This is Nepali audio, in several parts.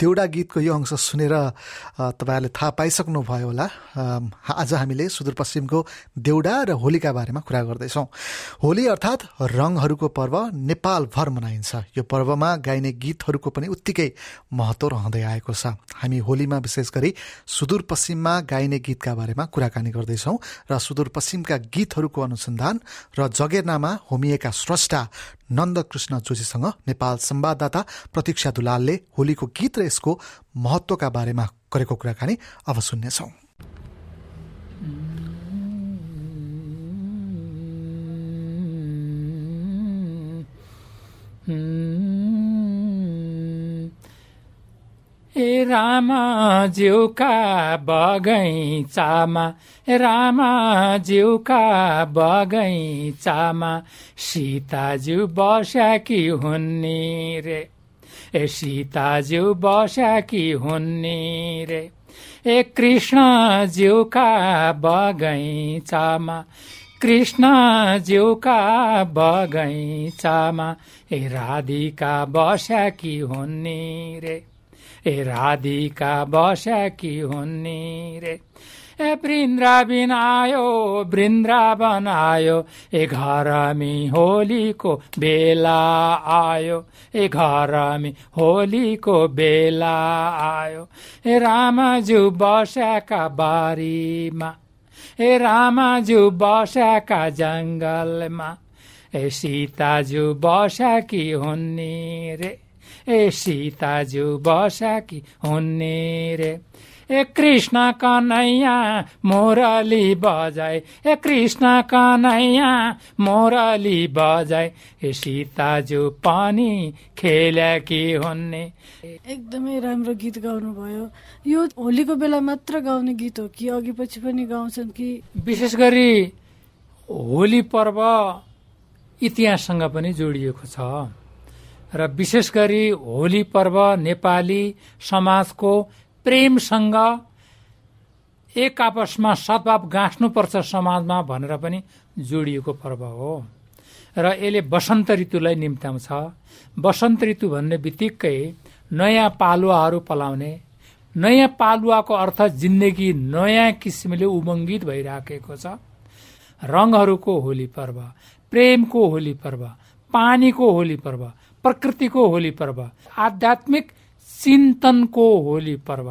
देउडा गीतको यो अंश सुनेर तपाईँहरूले थाहा पाइसक्नुभयो होला। आज हामीले सुदूरपश्चिमको देउडा र होलीका बारेमा कुरा गर्दैछौँ। होली अर्थात् रङहरूको पर्व नेपालभर मनाइन्छ। यो पर्वमा गाइने गीतहरूको पनि उत्तिकै महत्त्व रहँदै आएको छ। हामी होलीमा विशेष गरी सुदूरपश्चिममा गाइने गीतका बारेमा कुराकानी गर्दैछौँ र सुदूरपश्चिमका गीतहरूको अनुसन्धान र जगेर्नामा होमिएका स्रष्टा नन्दकृष्ण जोशीसँग नेपाल संवाददाता प्रतीक्षा दुलालले होलीको गीत र यसको महत्वका बारेमा गरेको कुराकानी अब सुन्नेछौ। ए रामा ज्यूका बगैँचामा रामा ज्यूका बगैँचामा सीताज्यू बस्याकी हुन्नी रे। ए सीताज्यू बस्याकी हुन्नी रे? ए कृष्ण ज्यूका बगैँचामा? कृष्ण ज्यूका बगैँचामा? ए राधिका बस्याकी हुन्नी रे? ए राधिका बस्याकी हुन्नी रे? ए वृन्दावन आयो वृन्दावन आयो ए घरमी होलीको बेला आयो ए घरमी होलीको बेला आयो। ए रामज्यू बस्याका बारीमा ए रामाज्यू बस्याका जङ्गलमा ए सीताज्यू बस्याकी हुन्नी रे ए सीताज्यू बस्याकी हुन्ने रे। ए कृष्ण कन्हैया मोरली बजाए ए कृष्ण कन्हैया मोरली बजाए ए सीताज्यू पनि खेल्या कि हुन्ने। एकदमै राम्रो गीत गाउनु भयो यो होलीको बेला मात्र गाउने गीत हो कि अघि पछि पनि गाउँछन् कि? विशेष गरी होली पर्व इतिहाससँग पनि जोडिएको छ। र विशेष गरी होली पर्व नेपाली समाजको प्रेमसँग एक आपसमा सद्भाव गाँच्नुपर्छ समाजमा भनेर पनि जोडिएको पर्व हो। र यसले वसन्त ऋतुलाई निम्त्याउँछ। वसन्त ऋतु भन्ने बित्तिकै नयाँ पालुवाहरू पलाउने नयाँ पालुवाको अर्थ जिन्दगी नयाँ किसिमले उमङ्गित भइराखेको छ। रङहरूको होली पर्व प्रेमको होली पर्व पानीको होली पर्व प्रकृतिको होली पर्व आध्यात्मिक चिन्तनको होली पर्व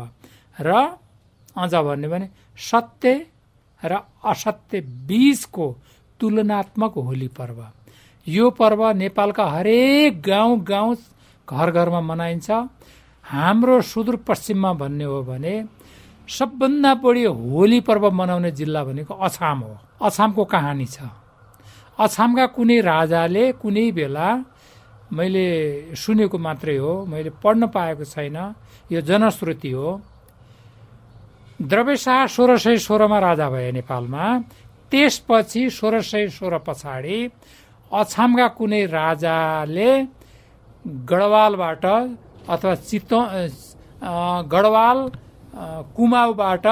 र अझ भन्यो भने सत्य र असत्य बीचको तुलनात्मक होली पर्व। यो पर्व नेपालका हरेक गाउँ गाउँ घर घरमा मनाइन्छ। हाम्रो सुदूरपश्चिममा भन्ने हो भने सबभन्दा बढी होली पर्व मनाउने जिल्ला भनेको अछाम हो। अछामको कहानी छ। अछामका कुनै राजाले कुनै बेला मैले सुनेको मात्रै हो मैले पढ्न पाएको छैन यो जनश्रुति हो। द्रव्यशाह सोह्र सय सोह्रमा राजा भए नेपालमा त्यसपछि सोह्र सय सोह्र पछाडि अछामका कुनै राजाले गढवालबाट अथवा चितो गढवाल कुमाउबाट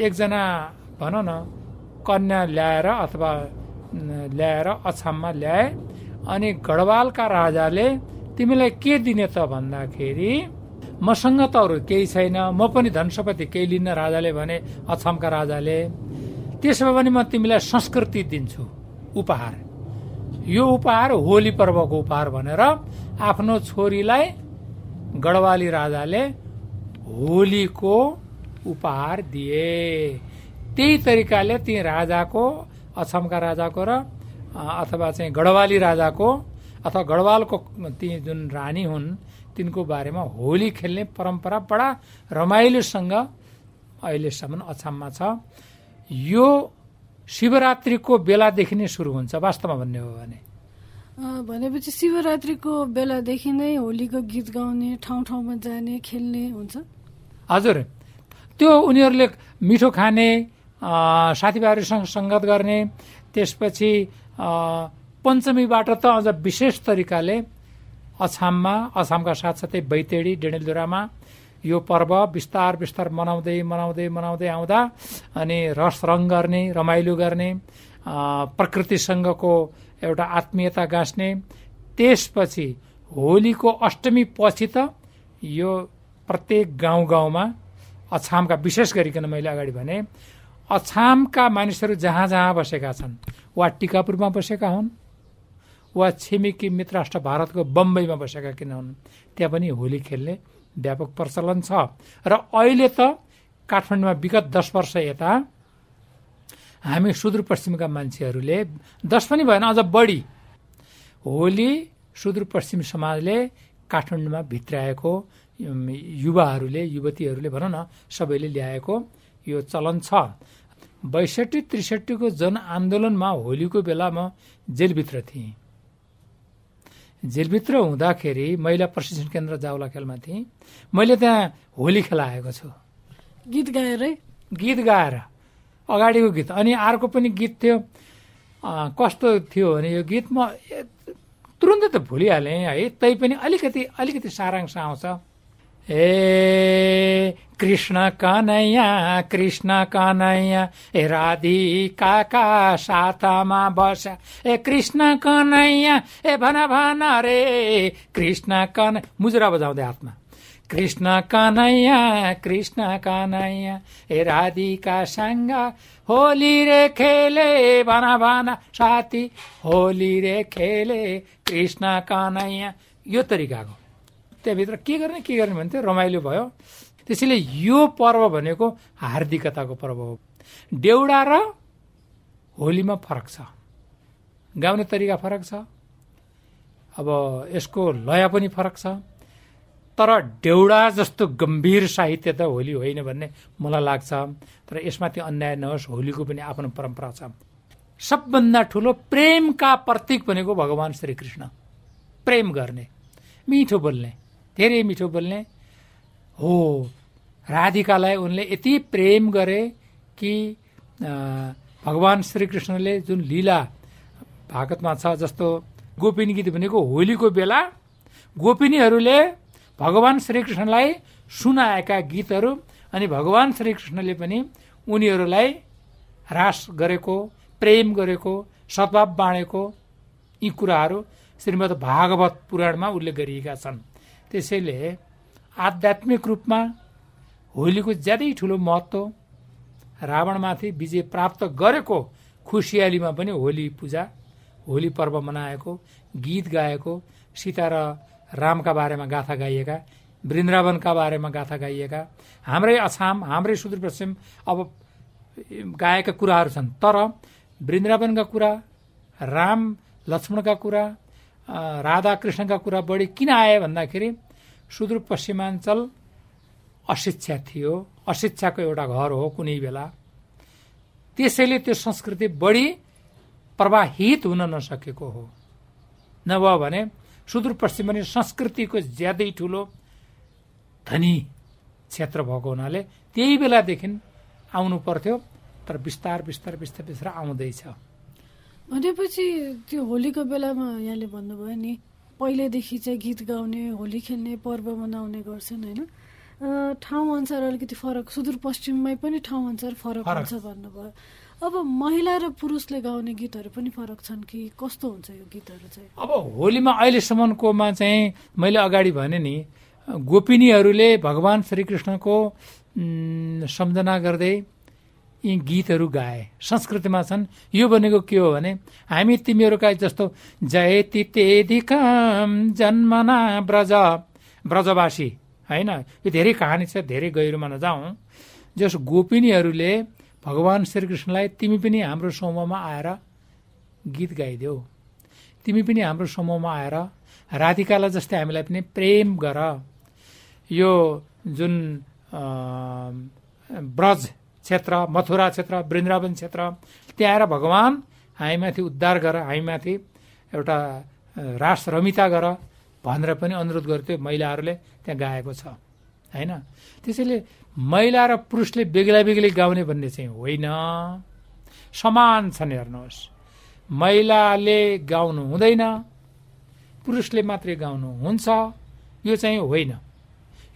एकजना भन न कन्या ल्याएर अथवा ल्याएर अछाममा ल्याए। अनि गढवालका राजाले तिमीलाई के दिने त भन्दाखेरि मसँग त अरू केही छैन म पनि धनसपति केही लिन्न राजाले भने अछामका राजाले त्यसो भने म तिमीलाई संस्कृति दिन्छु उपहार। यो उपहार होली पर्वको उपहार भनेर आफ्नो छोरीलाई गढवाली राजाले होलीको उपहार दिए। त्यही तरिकाले ती राजाको अछामका राजाको र अथवा चाहिँ गढवाली राजाको अथवा गढवालको ती जुन रानी हुन् तिनको बारेमा होली खेल्ने परम्परा बडा रमाइलोसँग अहिलेसम्म अछाममा छ। यो शिवरात्रिको बेलादेखि नै सुरु हुन्छ वास्तवमा भन्ने हो भने। भनेपछि शिवरात्रिको बेलादेखि नै होलीको गीत गाउने ठाउँ ठाउँमा जाने खेल्ने हुन्छ। हजुर। त्यो उनीहरूले मिठो खाने साथीभाइहरूसँग सङ्गत गर्ने त्यसपछि पञ्चमीबाट त अझ विशेष तरिकाले अछाममा अछामका साथसाथै बैतेडी डेडेलधुरामा यो पर्व बिस्तार बिस्तार मनाउँदै मनाउँदै मनाउँदै आउँदा अनि रस रङ गर्ने रमाइलो गर्ने प्रकृतिसँगको एउटा आत्मीयता गाँच्ने त्यसपछि होलीको अष्टमी पछि त यो प्रत्येक गाउँ गाउँमा अछामका विशेष गरिकन मैले अगाडि भने अछामका मानिसहरू जहाँ जहाँ बसेका छन् वा टिकापुरमा बसेका हुन् वा छिमेकी मित्र राष्ट्र भारतको बम्बईमा बसेका किन हुन् त्यहाँ पनि होली खेल्ने व्यापक प्रचलन छ। र अहिले त काठमाडौँमा विगत दस वर्ष यता हामी सुदूरपश्चिमका मान्छेहरूले दस पनि भएन अझ बढी होली सुदूरपश्चिम समाजले काठमाडौँमा भित्राएको युवाहरूले युवतीहरूले भनौँ न सबैले ल्याएको यो चलन छ। बैसठी त्रिसठीको जनआन्दोलनमा होलीको बेला म जेलभित्र थिएँ। जेलभित्र हुँदाखेरि महिला प्रशिक्षण केन्द्र जाउला खेलमा थिएँ। मैले त्यहाँ होली खेलाएको छु। गीत गाएरै गीत गाएर अगाडिको गीत। अनि अर्को पनि गीत थियो। कस्तो थियो भने यो गीत म तुरुन्तै त भुलिहालेँ है। तै पनि अलिकति अलिकति सारांश आउँछ। ए कृष्ण कनैया कृष्ण कनैया ए राधिकाका साथमा बस। ए कृष्ण कनैया ए भन भन रे कृष्ण कन मुजुरा बजाउँदै हातमा। कृष्ण कनैया कृष्ण कनैया ए राधिका सँग होली रे खेले भन भन साथी होली रे खेले कृष्ण कनैया यो तरिकाको। त्यहाँभित्र के गर्ने के गर्ने भन्थ्यो रमाइलो भयो। त्यसैले यो पर्व भनेको हार्दिकताको पर्व हो। देउडा र होलीमा फरक छ। गाउने तरिका फरक छ। अब यसको लय पनि फरक छ। तर डेउडा जस्तो गम्भीर साहित्य त होली होइन भन्ने मलाई लाग्छ। तर यसमाथि अन्याय नहोस् होलीको पनि आफ्नो परम्परा छ। सबभन्दा ठुलो प्रेमका प्रतीक भनेको भगवान् श्रीकृष्ण। प्रेम गर्ने मिठो बोल्ने। धेरै मिठो बोल्ने। हो। राधिकालाई उनले यति प्रेम गरे कि भगवान् श्रीकृष्णले जुन लीला भागतमा छ जस्तो गोपिनी गीत भनेको होलीको बेला गोपिनीहरूले भगवान् श्रीकृष्णलाई सुनाएका गीतहरू अनि भगवान् श्रीकृष्णले पनि उनीहरूलाई ह्रास गरेको प्रेम गरेको सद्भाव बाँडेको यी कुराहरू श्रीमद् भागवत पुराणमा उल्लेख गरिएका छन्। त्यसैले आध्यात्मिक रूपमा होलीको ज्यादै ठुलो महत्त्व रावणमाथि विजय प्राप्त गरेको खुसियालीमा पनि होली पूजा होली पर्व मनाएको गीत गाएको सीता र रामका बारेमा गाथा गाइएका वृन्दावनका बारेमा गाथा गाइएका हाम्रै अछाम हाम्रै सुदूरपश्चिम अब गाएका कुराहरू छन्। तर वृन्दावनका कुरा राम लक्ष्मणका कुरा राधा कृष्णका कुरा बढी किन आए भन्दाखेरि सुदूरपश्चिमाञ्चल अशिक्षा थियो। अशिक्षाको एउटा घर हो कुनै बेला। त्यसैले त्यो संस्कृति बढी प्रवाहित हुन नसकेको हो। नभए भने सुदूरपश्चिम पनि संस्कृतिको ज्यादै ठुलो धनी क्षेत्र भएको हुनाले त्यही बेलादेखि आउनु पर्थ्यो तर बिस्तार बिस्तार बिस्तार बिस्तार आउँदैछ। भनेपछि त्यो होलीको बेलामा यहाँले भन्नुभयो नि पहिलेदेखि चाहिँ गीत गाउने होली खेल्ने पर्व मनाउने गर्छन् होइन? ठाउँ अनुसार अलिकति फरक सुदूरपश्चिममै पनि ठाउँ अनुसार फरक हुन्छ भन्नुभयो। अब महिला र पुरुषले गाउने गीतहरू पनि फरक छन् कि कस्तो हुन्छ यो गीतहरू चाहिँ? अब होलीमा अहिलेसम्मकोमा चाहिँ मैले अगाडि भने नि गोपिनीहरूले भगवान् श्रीकृष्णको सम्झना गर्दै यी गीतहरू गाए। संस्कृतिमा छन्। यो भनेको के हो भने हामी तिमीहरूका जस्तो जयति तेधिकम जन्मना ब्रज। ब्रजवासी होइन? यो धेरै कहानी छ धेरै गहिरोमा नजाउँ जस गोपिनीहरूले भगवान् श्रीकृष्णलाई तिमी पनि हाम्रो समूहमा आएर गीत गाइदेऊ। तिमी पनि हाम्रो समूहमा आएर राधिकालाई जस्तै हामीलाई पनि प्रेम गर। यो जुन ब्रज क्षेत्र मथुरा क्षेत्र वृन्दावन क्षेत्र। त्यहाँ आएर भगवान् हामीमाथि उद्धार गर हामीमाथि एउटा रास रमिता गर भनेर पनि अनुरोध गर्थ्यो महिलाहरूले त्यहाँ गाएको छ। होइन? त्यसैले महिला र पुरुषले बेग्ला बेग्लै गाउने भन्ने चाहिँ होइन। समान छन् हेर्नुहोस्। महिलाले गाउनु हुँदैन पुरुषले मात्रै गाउनु हुन्छ यो चाहिँ होइन।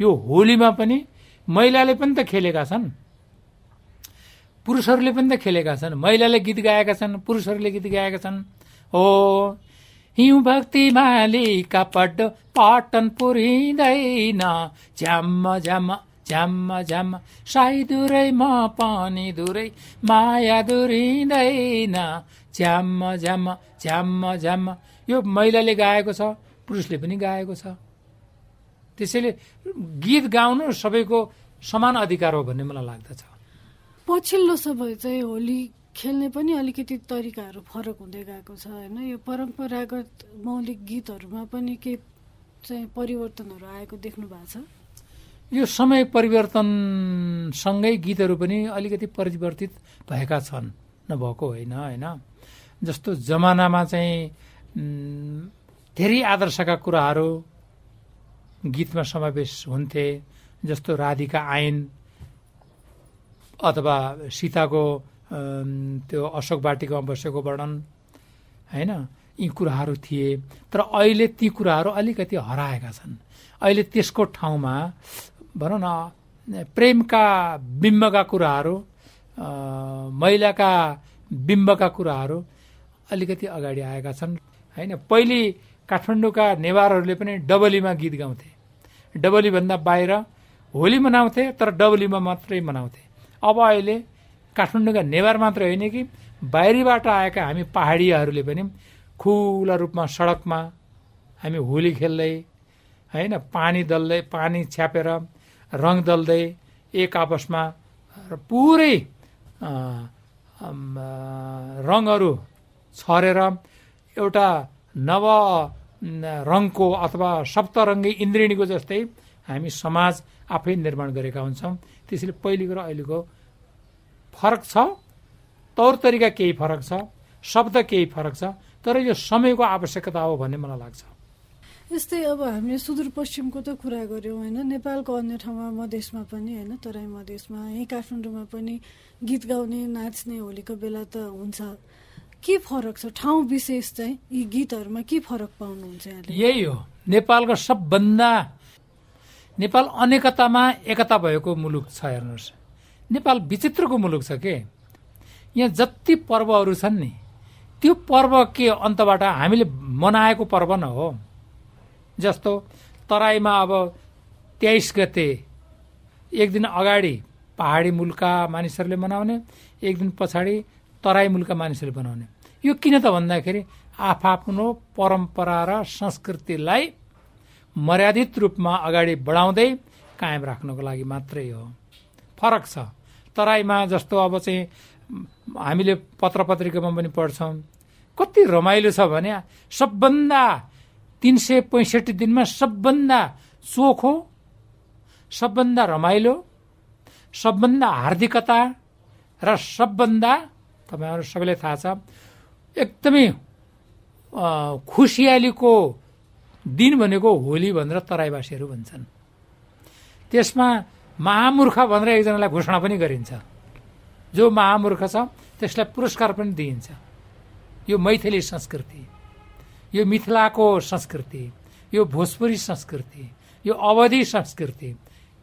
यो होलीमा पनि महिलाले पनि त खेलेका छन्। पुरुषहरूले पनि त खेलेका छन्। महिलाले गीत गाएका छन् पुरुषहरूले गीत गाएका छन्। हो हिउँ भक्ति मालिका पट पाटन पुरिँदैन। झ्याम्म झ्याम्म झ्याम्म झ्याम्म। साई दुरैमा पानी दुरै माया दुरिँदैन। झ्याम्म झ्याम्म झ्याम्म झ्याम्म। यो महिलाले गाएको छ पुरुषले पनि गाएको छ। त्यसैले गीत गाउनु सबैको समान अधिकार हो भन्ने मलाई लाग्दछ। पछिल्लो समय चाहिँ होली खेल्ने पनि अलिकति तरिकाहरू फरक हुँदै गएको छ होइन? यो परम्परागत मौलिक गीतहरूमा पनि के चाहिँ परिवर्तनहरू आएको देख्नु भएको छ? यो समय परिवर्तनसँगै गीतहरू पनि अलिकति परिवर्तित भएका छन् नभएको होइन होइन? जस्तो जमानामा चाहिँ धेरै आदर्शका कुराहरू गीतमा समावेश हुन्थे जस्तो राधिका आइन अथवा सीताको त्यो अशोक बाटिकामा बसेको वर्णन होइन? यी कुराहरू थिए। तर अहिले ती कुराहरू अलिकति हराएका छन्। अहिले त्यसको ठाउँमा भनौँ न प्रेमका बिम्बका कुराहरू महिलाका बिम्बका कुराहरू अलिकति अगाडि आएका छन्। होइन? पहिले काठमाडौँका नेवारहरूले पनि डबलीमा गीत गाउँथे। डबलीभन्दा बाहिर होली मनाउँथे तर डबलीमा मात्रै मनाउँथे। अब अहिले काठमाडौँका नेवार मात्रै होइन कि बाहिरीबाट आएका हामी पहाडियाहरूले पनि खुला रूपमा सडकमा हामी होली खेल्दै होइन पानी दल्दै पानी छ्यापेर रङ दल्दै एक आपसमा पुरै रङहरू छरेर एउटा नव रङको अथवा सप्तरङ्गी इन्द्रिणीको जस्तै हामी समाज आफै निर्माण गरेका हुन्छौँ। त्यसैले पहिलेको र अहिलेको फरक छ। तौर तरिका केही फरक छ शब्द केही फरक छ तर यो समयको आवश्यकता हो भन्ने मलाई लाग्छ। यस्तै अब हामीले सुदूरपश्चिमको त कुरा गऱ्यौँ होइन नेपालको अन्य ठाउँमा मधेसमा पनि होइन तराई मधेसमा यहीँ काठमाडौँमा पनि गीत गाउने नाच्ने होलीको बेला त हुन्छ। के फरक छ? ठाउँ विशेष चाहिँ यी गीतहरूमा के फरक पाउनुहुन्छ यही हो। नेपालको सबभन्दा नेपाल अनेकतामा एकता भएको मुलुक छ हेर्नुहोस्। नेपाल विचित्रको मुलुक छ के? यहाँ जति पर्वहरू छन् नि त्यो पर्व के अन्तबाट हामीले मनाएको पर्व न हो। जस्तो तराईमा अब तेइस गते एक दिन अगाडि पहाडी मुलुकका मानिसहरूले मनाउने एक दिन पछाडि तराई मुलुकका मानिसहरूले बनाउने। यो किन त भन्दाखेरि आफआफ्नो परम्परा र संस्कृतिलाई मर्यादित रूपमा अगाडि बढाउँदै कायम राख्नको लागि मात्रै हो। फरक छ। तराईमा जस्तो अब चाहिँ हामीले पत्र पत्रिकामा पनि पढ्छौँ कति रमाइलो छ भने सबभन्दा तिन सय पैँसठी दिनमा सबभन्दा चोखो सबभन्दा रमाइलो सबभन्दा हार्दिकता र सबभन्दा तपाईँहरू सबैलाई थाहा छ एकदमै खुसियालीको दिन भनेको होली भनेर तराईवासीहरू भन्छन्। त्यसमा महामूर्ख भनेर एकजनालाई घोषणा पनि गरिन्छ। जो महामूर्ख छ त्यसलाई पुरस्कार पनि दिइन्छ। यो मैथिली संस्कृति यो मिथिलाको संस्कृति यो भोजपुरी संस्कृति यो अवधि संस्कृति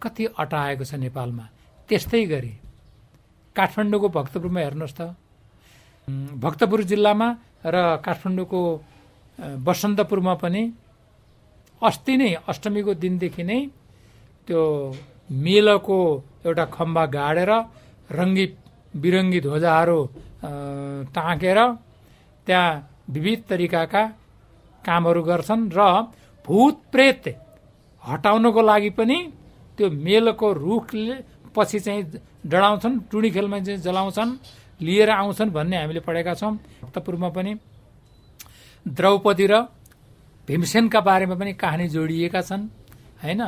कति अटाएको छ नेपालमा। त्यस्तै गरी काठमाडौँको भक्तपुरमा हेर्नुहोस् त। भक्तपुर जिल्लामा र काठमाडौँको बसन्तपुरमा पनि अस्ति नै अष्टमीको दिनदेखि नै त्यो मेलको एउटा खम्बा गाडेर रङ्गी बिरङ्गी ध्वजाहरू टाँकेर त्यहाँ विविध तरिकाका कामहरू गर्छन् र भूत प्रेत हटाउनको लागि पनि त्यो मेलको रुखले पछि चाहिँ डढाउँछन् टुडी खेलमा चाहिँ जलाउँछन् लिएर आउँछन् भन्ने हामीले पढेका छौँ। भक्तपुरमा पनि द्रौपदी र भीमसेनका बारेमा पनि कहानी जोडिएका छन् होइन?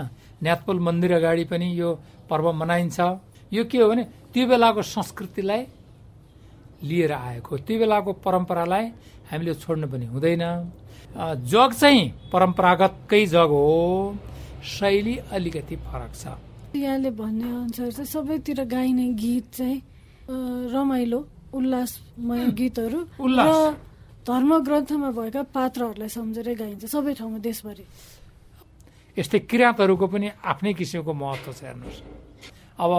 न्यातपोल मन्दिर अगाडि पनि यो पर्व मनाइन्छ। यो के हो भने त्यो बेलाको संस्कृतिलाई लिएर आएको त्यो बेलाको परम्परालाई हामीले छोड्नु पनि हुँदैन। जग चाहिँ परम्परागतकै जग हो। शैली अलिकति फरक छ। यहाँले भन्ने अनुसार चाहिँ सबैतिर गाइने गीत चाहिँ रमाइलो उल्लासमय गीतहरू र धर्म ग्रन्थमा भएका पात्रहरूलाई सम्झेरै गाइन्छ। सबै ठाउँमा देशभरि। यस्तै किराँतहरूको पनि आफ्नै किसिमको महत्त्व छ हेर्नुहोस्। अब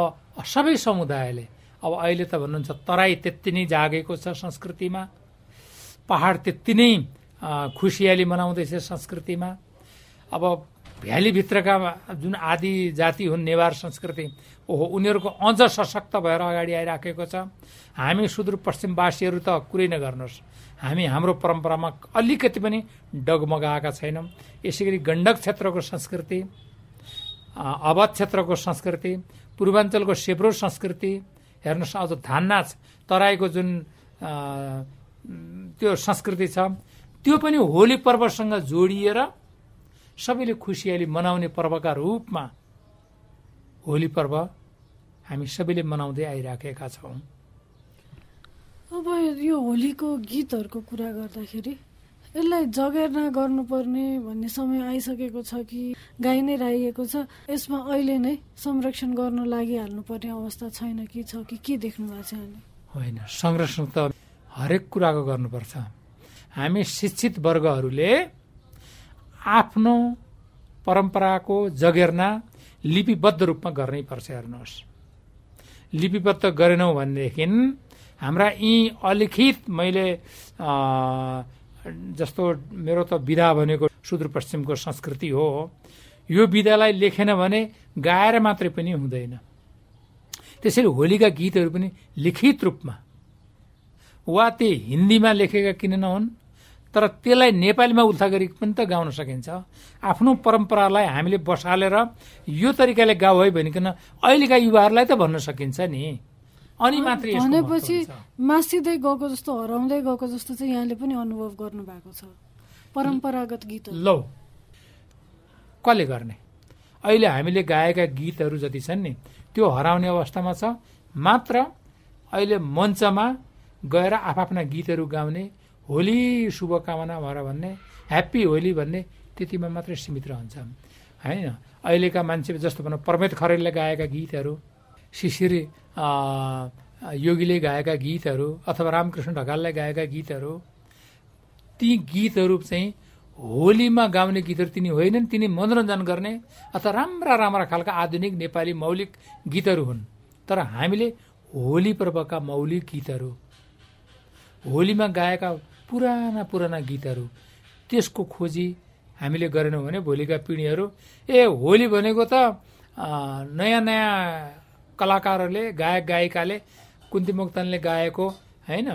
सबै समुदायले अब अहिले त भन्नुहुन्छ तराई त्यति नै जागेको छ संस्कृतिमा। पहाड त्यति नै खुसियाली मनाउँदैछ संस्कृतिमा। अब भ्यालीभित्रका जुन आदि जाति हुन् नेवार संस्कृति ओहो उनीहरूको अझ सशक्त भएर अगाडि आइराखेको छ। हामी सुदूरपश्चिमवासीहरू त कुरै नगर्नुहोस्। हामी हाम्रो परम्परामा अलिकति पनि डगमगाएका छैनौँ। यसै गरी गण्डक क्षेत्रको संस्कृति अवध क्षेत्रको संस्कृति पूर्वाञ्चलको सेब्रो संस्कृति हेर्नुहोस् अझ धान तराईको जुन त्यो संस्कृति छ त्यो पनि होली पर्वसँग जोडिएर सबैले खुसियाली मनाउने पर्वका रूपमा होली पर्व हामी सबैले मनाउँदै आइराखेका छौँ। अब यो होलीको गीतहरूको कुरा गर्दाखेरि यसलाई जगेर्ना गर्नुपर्ने भन्ने समय आइसकेको छ कि गाई नै राखिएको छ यसमा अहिले नै संरक्षण गर्न लागिहाल्नुपर्ने अवस्था छैन कि छ कि के देख्नु भएको छ होइन संरक्षण त हरेक कुराको गर्नुपर्छ। हामी शिक्षित वर्गहरूले आफ्नो परम्पराको जगेर्ना लिपिबद्ध रूपमा गर्नै पर्छ हेर्नुहोस्। लिपिबद्ध गरेनौँ भनेदेखि हाम्रा यी अलिखित मैले जस्तो मेरो त विधा भनेको सुदूरपश्चिमको संस्कृति हो यो विधालाई लेखेन भने गाएर मात्रै पनि हुँदैन। त्यसैले होलीका गीतहरू पनि लिखित रूपमा वा त्यो हिन्दीमा लेखेका किन नहुन्? तर त्यसलाई नेपालीमा उल्था गरी पनि त गाउन सकिन्छ। आफ्नो परम्परालाई हामीले बसालेर यो तरिकाले गाउ है भनिकन अहिलेका युवाहरूलाई त भन्न सकिन्छ नि। अनि मात्रै भनेपछि मासिँदै गएको जस्तो हराउँदै गएको जस्तो चाहिँ यहाँले पनि अनुभव गर्नु भएको छ। परम्परागत गीत लौ कसले गर्ने? अहिले हामीले गाएका गीतहरू जति छन् नि त्यो हराउने अवस्थामा छ। मात्र अहिले मञ्चमा गएर आफ्ना गीतहरू गाउने होली शुभकामना भएर भन्ने ह्याप्पी होली भन्ने त्यतिमा मात्रै सीमित रहन्छ। होइन? अहिलेका मान्छे जस्तो भनौँ प्रमेत खरेलले गाएका गीतहरू शिशिर योगीले गाएका गीतहरू अथवा रामकृष्ण ढकालले गाएका गीतहरू ती गीतहरू चाहिँ होलीमा गाउने गीतहरू तिनी होइनन् तिनी मनोरञ्जन गर्ने अथवा राम्रा राम्रा खालका आधुनिक नेपाली मौलिक गीतहरू हुन्। तर हामीले होली पर्वका मौलिक गीतहरू होलीमा गाएका पुराना पुराना गीतहरू। त्यसको खोजी हामीले गरेनौँ भने भोलिका पिँढीहरू ए होली भनेको त नयाँ नयाँ कलाकारहरूले गायक गायिकाले कुन्ती मोक्तानले गाएको होइन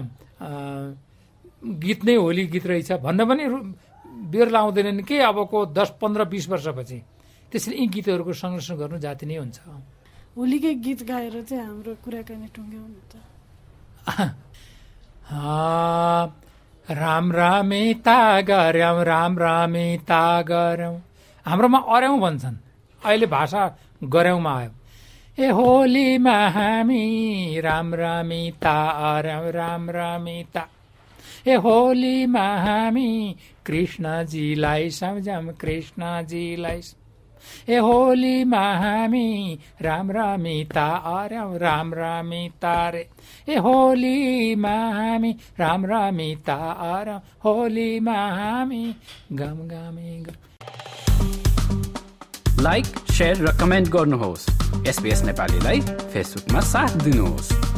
गीत नै होली गीत रहेछ भन्न पनि बेर लाउँदैनन् के अबको दस पन्ध्र बिस वर्षपछि। त्यसरी यी गीतहरूको संरक्षण गर्नु जाति नै हुन्छ। होलीकै गीत गाएर चाहिँ हाम्रो कुराकानी टुङ्ग्याउनु त राम रामे ता गरौँ राम रामे ता गरौँ हाम्रोमा अर्याउँ भन्छन्। अहिले भाषा गऱ्यौँमा आयो। ए होलीमा हामी राम रामी ता अरौँ राम रामी ता। ए होलीमा हामी कृष्णजीलाई सम्झौँ कृष्णजीलाई ए होलीमा हामी राम रमिता अर्यौँ राम रमिता रे ए होलीमा हामी राम रमिता अर्यौँ होलीमा हामी गम गमे लाइक सेयर र कमेन्ट गर्नुहोस्। एसपिएस नेपालीलाई फेसबुकमा साथ दिनुहोस्।